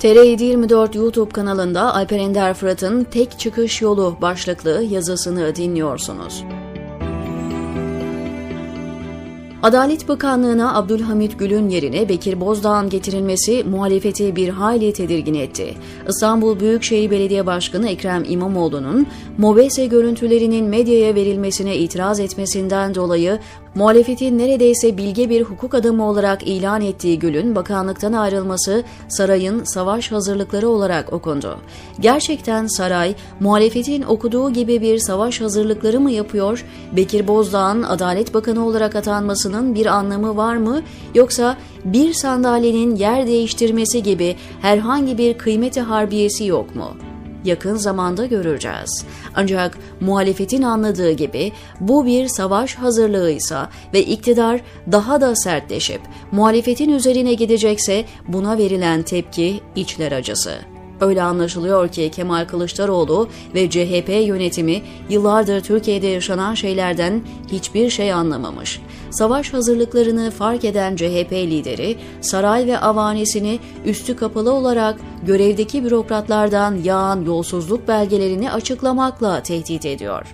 TR724 YouTube kanalında Alper Ender Fırat'ın Tek Çıkış Yolu başlıklı yazısını dinliyorsunuz. Adalet Bakanlığı'na Abdülhamit Gül'ün yerine Bekir Bozdağ'ın getirilmesi muhalefeti bir hayli tedirgin etti. İstanbul Büyükşehir Belediye Başkanı Ekrem İmamoğlu'nun MOBESE görüntülerinin medyaya verilmesine itiraz etmesinden dolayı muhalefetin neredeyse bilge bir hukuk adamı olarak ilan ettiği Gül'ün bakanlıktan ayrılması sarayın savaş hazırlıkları olarak okundu. Gerçekten saray muhalefetin okuduğu gibi bir savaş hazırlıkları mı yapıyor? Bekir Bozdağ'ın Adalet Bakanı olarak atanmasının bir anlamı var mı? Yoksa bir sandalyenin yer değiştirmesi gibi herhangi bir kıymeti harbiyesi yok mu?'' Yakın zamanda göreceğiz. Ancak muhalefetin anladığı gibi bu bir savaş hazırlığıysa ve iktidar daha da sertleşip muhalefetin üzerine gidecekse buna verilen tepki içler acısı. Öyle anlaşılıyor ki Kemal Kılıçdaroğlu ve CHP yönetimi yıllardır Türkiye'de yaşanan şeylerden hiçbir şey anlamamış. Savaş hazırlıklarını fark eden CHP lideri saray ve avanesini üstü kapalı olarak görevdeki bürokratlardan yağan yolsuzluk belgelerini açıklamakla tehdit ediyor.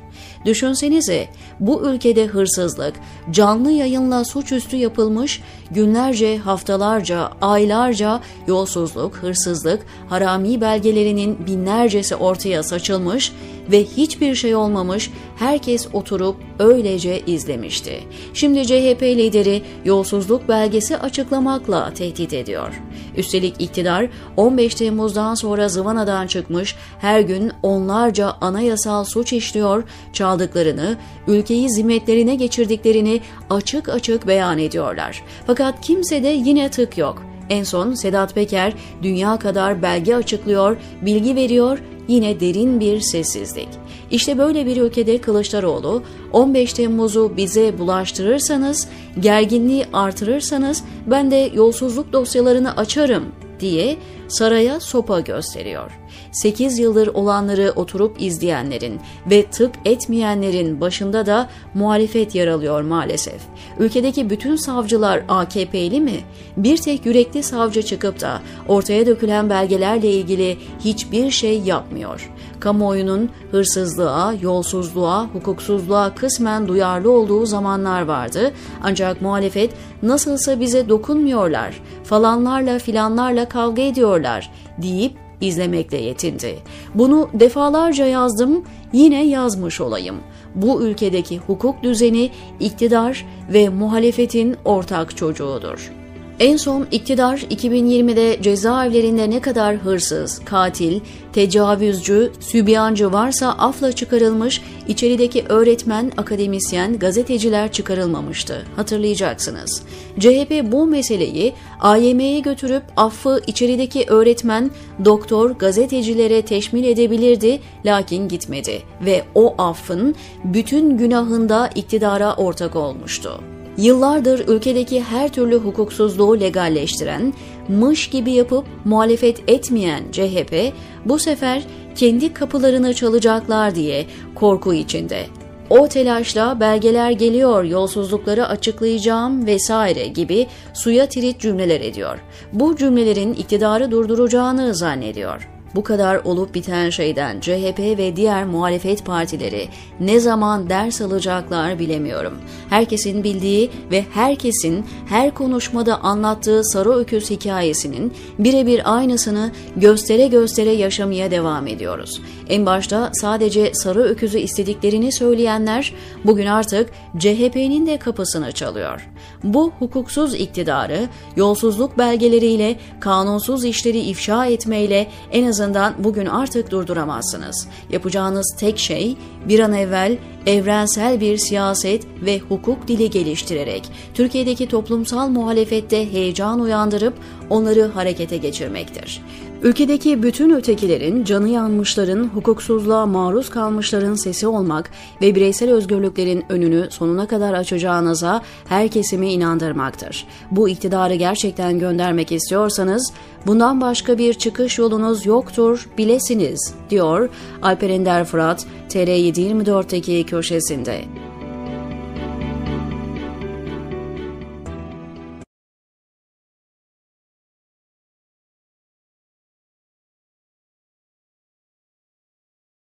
Düşünsenize bu ülkede hırsızlık canlı yayınla suçüstü yapılmış, günlerce, haftalarca, aylarca yolsuzluk, hırsızlık, harami belgelerinin binlercesi ortaya saçılmış ve hiçbir şey olmamış, herkes oturup öylece izlemişti. Şimdi CHP lideri yolsuzluk belgesi açıklamakla tehdit ediyor. Üstelik iktidar 15 Temmuz'dan sonra zıvanadan çıkmış, her gün onlarca anayasal suç işliyor, çaldıklarını, ülkeyi zimmetlerine geçirdiklerini açık açık beyan ediyorlar. Fakat kimsede yine tık yok. En son Sedat Peker dünya kadar belge açıklıyor, bilgi veriyor, yine derin bir sessizlik. İşte böyle bir ülkede Kılıçdaroğlu 15 Temmuz'u bize bulaştırırsanız, gerginliği artırırsanız ben de yolsuzluk dosyalarını açarım diye saraya sopa gösteriyor. 8 yıldır olanları oturup izleyenlerin ve tık etmeyenlerin başında da muhalefet yer alıyor maalesef. Ülkedeki bütün savcılar AKP'li mi? Bir tek yürekli savcı çıkıp da ortaya dökülen belgelerle ilgili hiçbir şey yapmıyor. Kamuoyunun hırsızlığa, yolsuzluğa, hukuksuzluğa kısmen duyarlı olduğu zamanlar vardı. Ancak muhalefet nasılsa bize dokunmuyorlar, falanlarla filanlarla kavga ediyorlar deyip izlemekle yetindi. Bunu defalarca yazdım, yine yazmış olayım. Bu ülkedeki hukuk düzeni iktidar ve muhalefetin ortak çocuğudur. En son iktidar 2020'de cezaevlerinde ne kadar hırsız, katil, tecavüzcü, sübyancı varsa afla çıkarılmış, içerideki öğretmen, akademisyen, gazeteciler çıkarılmamıştı. Hatırlayacaksınız. CHP bu meseleyi AYM'ye götürüp affı içerideki öğretmen, doktor, gazetecilere teşmil edebilirdi lakin gitmedi ve o affın bütün günahında iktidara ortak olmuştu. Yıllardır ülkedeki her türlü hukuksuzluğu legalleştiren, mış gibi yapıp muhalefet etmeyen CHP bu sefer kendi kapılarını çalacaklar diye korku içinde. O telaşla belgeler geliyor, yolsuzlukları açıklayacağım vesaire gibi suya tirit cümleler ediyor. Bu cümlelerin iktidarı durduracağını zannediyor bu kadar olup biten şeyden CHP ve diğer muhalefet partileri ne zaman ders alacaklar bilemiyorum. Herkesin bildiği ve herkesin her konuşmada anlattığı sarı öküz hikayesinin birebir aynısını göstere göstere yaşamaya devam ediyoruz. En başta sadece sarı öküzü istediklerini söyleyenler bugün artık CHP'nin de kapısını çalıyor. Bu hukuksuz iktidarı yolsuzluk belgeleriyle kanunsuz işleri ifşa etmeyle en azından azından bugün artık durduramazsınız. Yapacağınız tek şey bir an evvel evrensel bir siyaset ve hukuk dili geliştirerek Türkiye'deki toplumsal muhalefette heyecan uyandırıp onları harekete geçirmektir. Ülkedeki bütün ötekilerin, canı yanmışların, hukuksuzluğa maruz kalmışların sesi olmak ve bireysel özgürlüklerin önünü sonuna kadar açacağınıza her kesimi inandırmaktır. Bu iktidarı gerçekten göndermek istiyorsanız bundan başka bir çıkış yolunuz yoktur bilesiniz, diyor Alper Ender Fırat TR724'teki köşesinde.